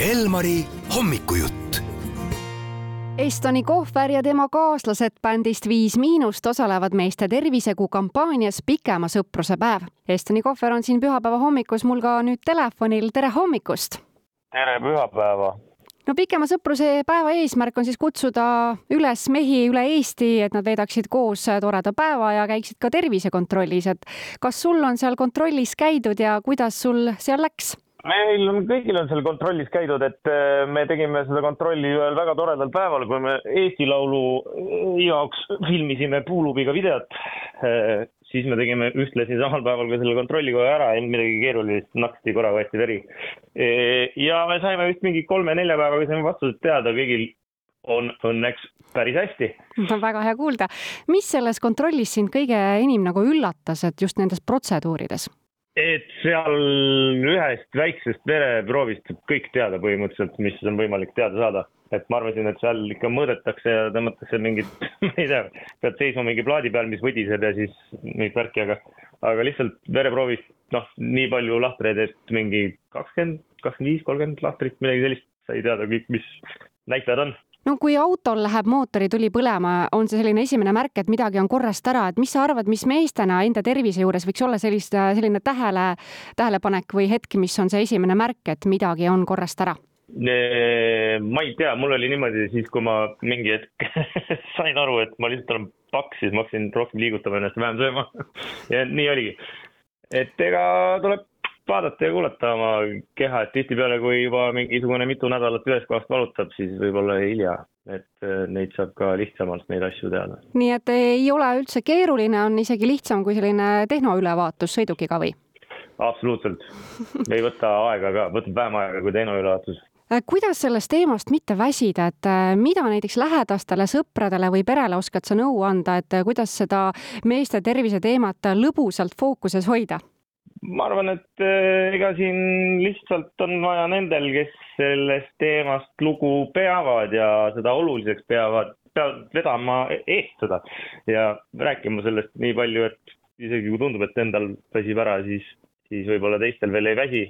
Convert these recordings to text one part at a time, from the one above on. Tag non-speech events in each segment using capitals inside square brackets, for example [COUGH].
Elmari hommikujutt. Estoni Kohver ja tema kaaslased bändist Viis Miinust osalevad meeste tervisekuu kampaanias Pikema sõpruse päev. Estoni Kohver on siin pühapäeva hommikus mul ka nüüd telefonil, tere hommikust! tere pühapäeva! no pikema sõpruse päeva eesmärk on siis kutsuda üles mehi üle Eesti, et nad veedaksid koos toreda päeva ja käiksid ka tervisekontrollis, et kas sul on seal kontrollis käidud ja kuidas sul seal läks? Meil on, kõigil on seal kontrollis käidud, et äh, me tegime seda kontrolli ühel väga toredal päeval, kui me Eesti Laulu jaoks filmisime Puulubiga videot. Äh, siis me tegime ühtlasi samal päeval ka selle kontrolli kohe ära, ei olnud midagi keerulist, naksti korra võeti veri. Äh, ja me saime vist mingi kolme-nelja päevaga saime vastused teada, kõigil on õnneks päris hästi. väga hea kuulda. mis selles kontrollis sind kõige enim nagu üllatas, et just nendes protseduurides? Et seal ühest väiksest vereproovist saab kõik teada põhimõtteliselt, mis on võimalik teada saada. et ma arvasin, et seal ikka mõõdetakse ja tõmmatakse mingit, [LAUGHS] ma ei tea, pead seisma mingi plaadi peal, mis võdiseb ja siis mingit värki, aga, aga lihtsalt vereproovist, noh, nii palju lahtreid, et mingi kakskümmend, kakskümmend viis, kolmkümmend lahtrit, midagi sellist, sai teada kõik, mis näitajad on no kui autol läheb mootorituli põlema, on see selline esimene märk, et midagi on korrast ära, et mis sa arvad, mis meestena enda tervise juures võiks olla sellist, selline tähele, tähelepanek või hetk, mis on see esimene märk, et midagi on korrast ära? ma ei tea, mul oli niimoodi siis, kui ma mingi hetk [LAUGHS] sain aru, et ma lihtsalt olen paks, siis ma hakkasin rohkem liigutama ennast, vähem sööma [LAUGHS] ja nii oligi. et ega tuleb vaadata ja kuulata oma keha, et tihtipeale, kui juba mingisugune mitu nädalat ühest kohast valutab, siis võib-olla hilja, et äh, neid saab ka lihtsamalt neid asju teada. nii et ei ole üldse keeruline, on isegi lihtsam kui selline tehnoülevaatus sõidukiga või? absoluutselt, [LAUGHS] ei võta aega ka, võtab vähem aega kui tehnoülevaatus äh, kuidas sellest teemast mitte väsida, et äh, mida näiteks lähedastele, sõpradele või perele oskad sa nõu anda, et kuidas seda meeste tervise teemat lõbusalt fookuses hoida? Ma arvan, et äh, ega siin lihtsalt on vaja nendel, kes sellest teemast lugu peavad ja seda oluliseks peavad, peavad vedama eest seda ja rääkima sellest nii palju, et isegi kui tundub, et endal väsib ära, siis, siis võib-olla teistel veel ei väsi.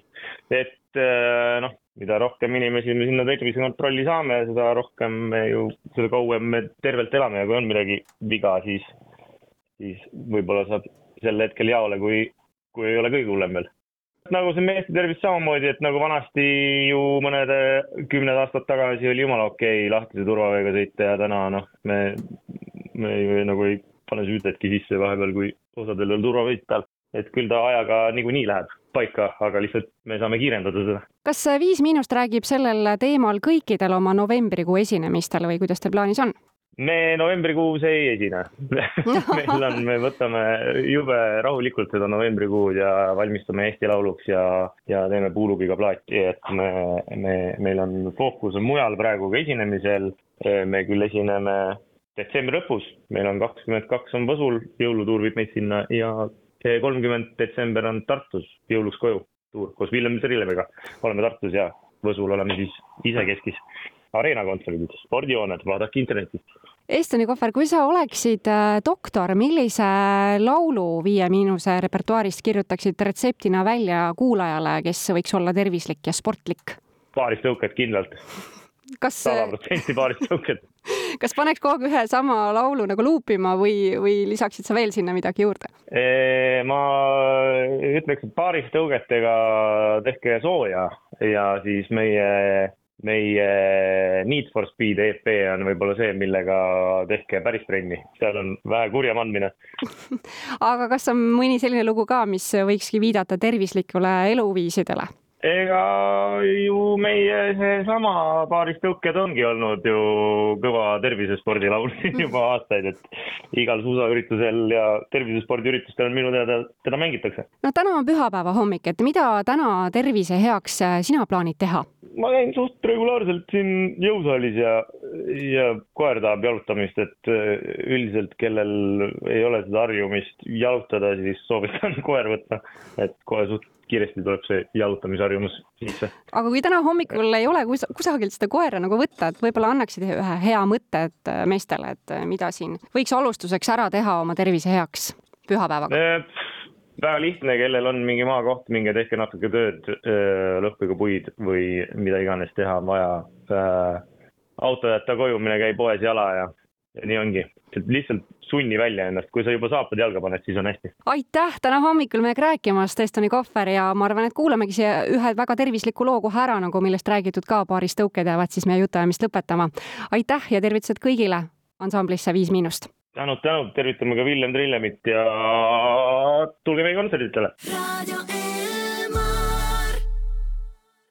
et äh, noh, mida rohkem inimesi me sinna tervisekontrolli saame, seda rohkem me ju, seda kauem me tervelt elame ja kui on midagi viga, siis, siis võib-olla saab sel hetkel jaole, kui kui ei ole kõige hullem veel. nagu see meeste tervis samamoodi, et nagu vanasti ju mõned kümned aastad tagasi oli jumala okei okay, lahtise turvaveega sõita ja täna noh, me, me ju nagu ei pane süütetki sisse vahepeal, kui osadel on turvavõit peal. et küll ta ajaga niikuinii läheb paika, aga lihtsalt me saame kiirendada seda. kas Viis Miinust räägib sellel teemal kõikidel oma novembrikuu esinemistel või kuidas teil plaanis on? Me novembrikuus ei esine [LAUGHS] meil on, me võtame jube rahulikult seda novembrikuud ja valmistume Eesti Lauluks ja, ja teeme Puulubiga plaati, et me, me, meil on fookus on mujal praegu ka esinemisel. me küll esineme detsembri lõpus, meil on kakskümmend kaks on Võsul, jõulutuur viib meid sinna ja kolmkümmend detsember on Tartus jõuluks koju tuur koos Villem Serileviga. oleme Tartus ja Võsul oleme siis isekeskis areenakontserdid, spordijooned, vaadake internetist. Estoni Kohver, kui sa oleksid äh, doktor, millise laulu Viie Miinuse repertuaarist kirjutaksid retseptina välja kuulajale, kes võiks olla tervislik ja sportlik? paaristõuked kindlalt. kas sada protsenti paaristõuked [LAUGHS] kas paneks kogu aeg ühe sama laulu nagu luupima või, või lisaksid sa veel sinna midagi juurde? ma ütleks, et paaristõugetega tehke sooja ja siis meie meie Need for Speed EP on võib-olla see, millega tehke päris trenni, seal on vähe kurjem andmine [LAUGHS] aga kas on mõni selline lugu ka, mis võikski viidata tervislikule eluviisidele? ega ju meie seesama paaris tõuked ongi olnud ju kõva tervisespordilaul [LAUGHS] juba aastaid, et igal suusaüritusel ja tervisespordiüritustel minu teada teda mängitakse. no täna on pühapäeva hommik, et mida täna tervise heaks sina plaanid teha? Ma käin suht regulaarselt siin jõusaalis ja, ja koer tahab jalutamist, et üldiselt, kellel ei ole seda harjumist jalutada, siis soovitan [LAUGHS] koer võtta, et kohe suht kiiresti tuleb see jalutamisharjumus sisse. aga kui täna hommikul ei ole kus kusagilt seda koera nagu võtta, et võib-olla annaksid ühe hea mõtte, et äh, meestele, et äh, mida siin võiks alustuseks ära teha oma tervise heaks pühapäevaga? Väga lihtne, kellel on mingi maakoht, minge tehke natuke tööd, lõhkuge puid või mida iganes teha on vaja. auto jätta koju, mine käi poes jala ja, ja nii ongi, lihtsalt sunni välja ennast, kui sa juba saapad jalga paned, siis on hästi. aitäh täna hommikul meiega rääkimast, Estoni Kohver ja ma arvan, et kuulamegi siia ühe väga tervisliku loo kohe ära, nagu millest räägitud ka, paaris tõuked jäävad siis meie jutuajamist lõpetama. aitäh ja tervitused kõigile ansamblisse Viis Miinust. Tänud, tänud, tervitame ka Villem Trillemit ja tulge meie kontserditele.